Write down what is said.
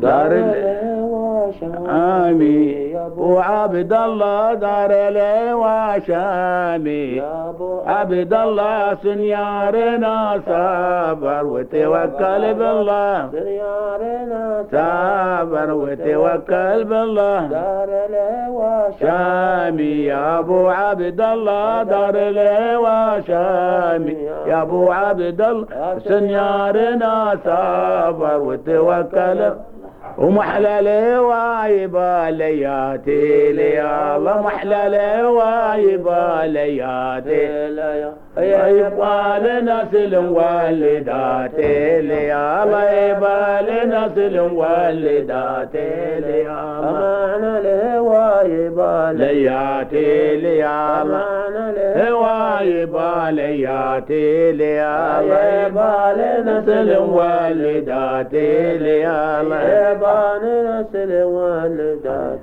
دار الواشامي وعبد الله دار الواشامي عبد الله سنيارنا صبر وتوكل بالله. صبر وتوكل بالله. دار الواشامي يا أبو عبد الله دار الواشامي يا أبو عبد الله سنيارنا صبر وتوكل ومحلى لوايبا لياتي لي الله محلى لوايبا لياتي يبقى لنسل والداتي لي الله يبقى لنسل والداتي لي الله أمان الهوايبا لياتي لي الله هوايبا لياتي لي الله يبقى لنسل والداتي لي الله يبان نسل والدات